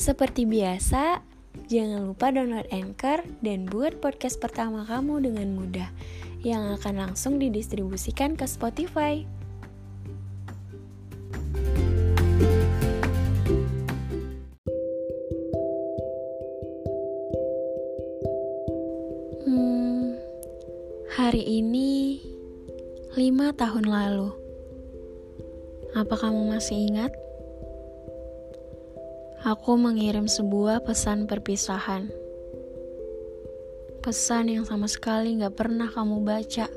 Seperti biasa, jangan lupa download Anchor dan buat podcast pertama kamu dengan mudah yang akan langsung didistribusikan ke Spotify. Hmm, hari ini lima tahun lalu. Apa kamu masih ingat? Aku mengirim sebuah pesan perpisahan. Pesan yang sama sekali gak pernah kamu baca.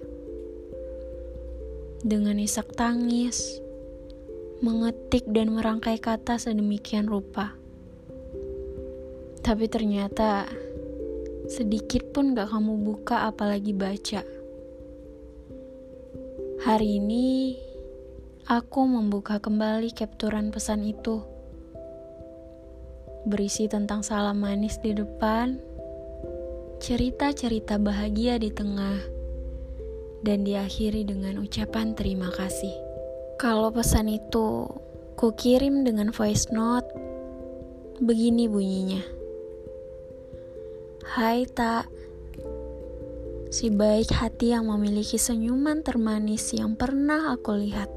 Dengan isak tangis, mengetik dan merangkai kata sedemikian rupa. Tapi ternyata sedikit pun gak kamu buka apalagi baca. Hari ini aku membuka kembali capturan pesan itu berisi tentang salam manis di depan, cerita-cerita bahagia di tengah, dan diakhiri dengan ucapan terima kasih. Kalau pesan itu ku kirim dengan voice note, begini bunyinya. Hai tak, si baik hati yang memiliki senyuman termanis yang pernah aku lihat.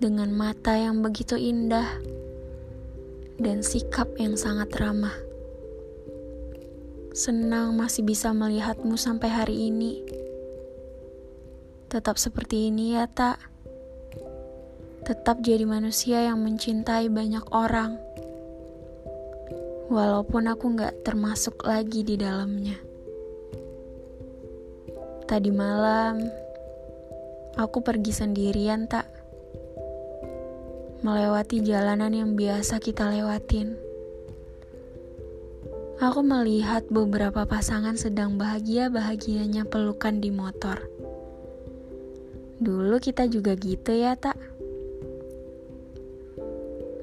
Dengan mata yang begitu indah, dan sikap yang sangat ramah. Senang masih bisa melihatmu sampai hari ini. Tetap seperti ini ya, tak. Tetap jadi manusia yang mencintai banyak orang. Walaupun aku gak termasuk lagi di dalamnya. Tadi malam, aku pergi sendirian, tak melewati jalanan yang biasa kita lewatin. Aku melihat beberapa pasangan sedang bahagia-bahagianya pelukan di motor. Dulu kita juga gitu ya, tak?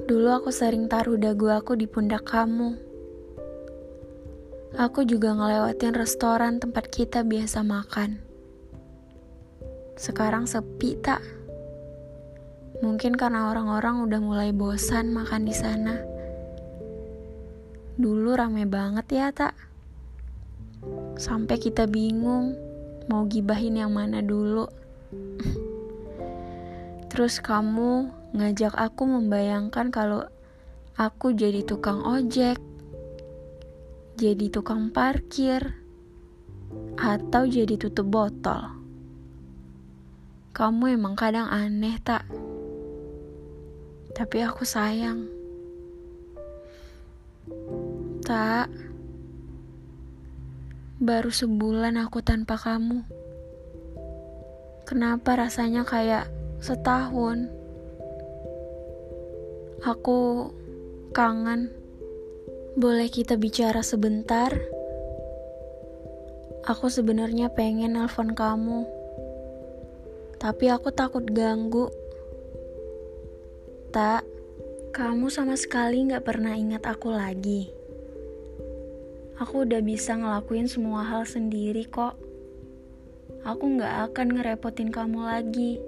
Dulu aku sering taruh dagu aku di pundak kamu. Aku juga ngelewatin restoran tempat kita biasa makan. Sekarang sepi, tak? Mungkin karena orang-orang udah mulai bosan makan di sana. Dulu rame banget ya, tak? Sampai kita bingung mau gibahin yang mana dulu. Terus kamu ngajak aku membayangkan kalau aku jadi tukang ojek, jadi tukang parkir, atau jadi tutup botol. Kamu emang kadang aneh, tak? Tapi aku sayang. Tak. Baru sebulan aku tanpa kamu. Kenapa rasanya kayak setahun? Aku kangen. Boleh kita bicara sebentar? Aku sebenarnya pengen nelpon kamu. Tapi aku takut ganggu. Tak, kamu sama sekali gak pernah ingat aku lagi. Aku udah bisa ngelakuin semua hal sendiri kok. Aku gak akan ngerepotin kamu lagi.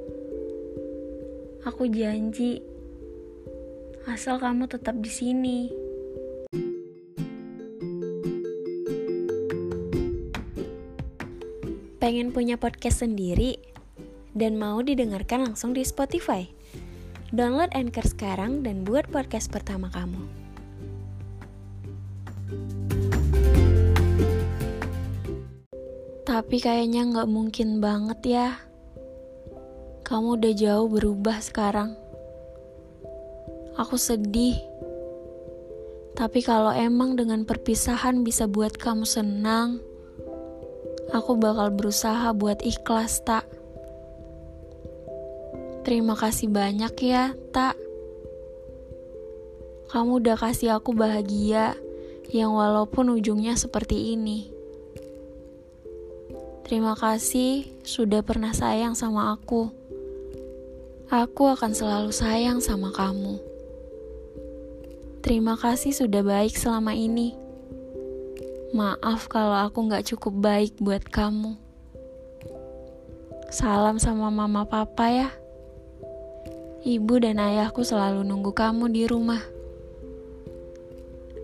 Aku janji, asal kamu tetap di sini. Pengen punya podcast sendiri dan mau didengarkan langsung di Spotify? Download Anchor sekarang dan buat podcast pertama kamu. Tapi kayaknya nggak mungkin banget ya. Kamu udah jauh berubah sekarang. Aku sedih. Tapi kalau emang dengan perpisahan bisa buat kamu senang, aku bakal berusaha buat ikhlas tak. Terima kasih banyak ya, Tak. Kamu udah kasih aku bahagia yang walaupun ujungnya seperti ini. Terima kasih sudah pernah sayang sama aku. Aku akan selalu sayang sama kamu. Terima kasih sudah baik selama ini. Maaf kalau aku gak cukup baik buat kamu. Salam sama mama papa ya. Ibu dan ayahku selalu nunggu kamu di rumah.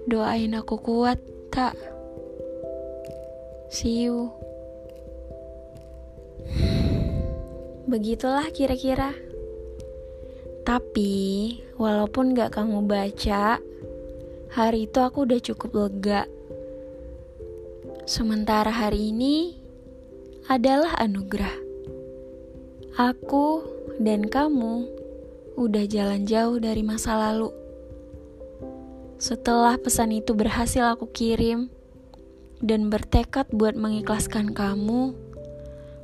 Doain aku kuat, tak? See you. Begitulah kira-kira. Tapi, walaupun gak kamu baca, hari itu aku udah cukup lega. Sementara hari ini adalah anugerah. Aku dan kamu udah jalan jauh dari masa lalu. Setelah pesan itu berhasil aku kirim dan bertekad buat mengikhlaskan kamu,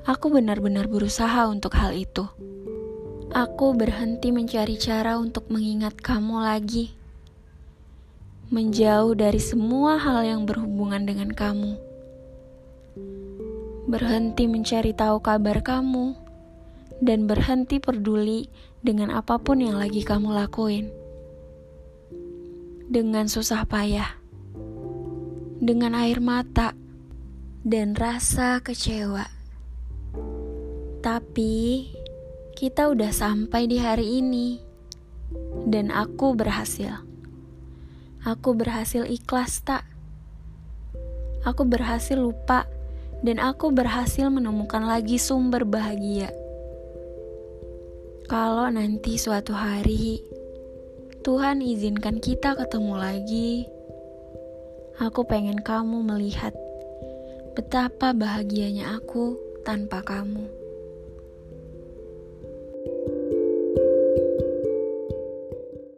aku benar-benar berusaha untuk hal itu. Aku berhenti mencari cara untuk mengingat kamu lagi, menjauh dari semua hal yang berhubungan dengan kamu, berhenti mencari tahu kabar kamu, dan berhenti peduli dengan apa pun yang lagi kamu lakuin dengan susah payah, dengan air mata, dan rasa kecewa. Tapi kita udah sampai di hari ini, dan aku berhasil. Aku berhasil ikhlas, tak? Aku berhasil lupa, dan aku berhasil menemukan lagi sumber bahagia. Kalau nanti suatu hari Tuhan izinkan kita ketemu lagi. Aku pengen kamu melihat betapa bahagianya aku tanpa kamu.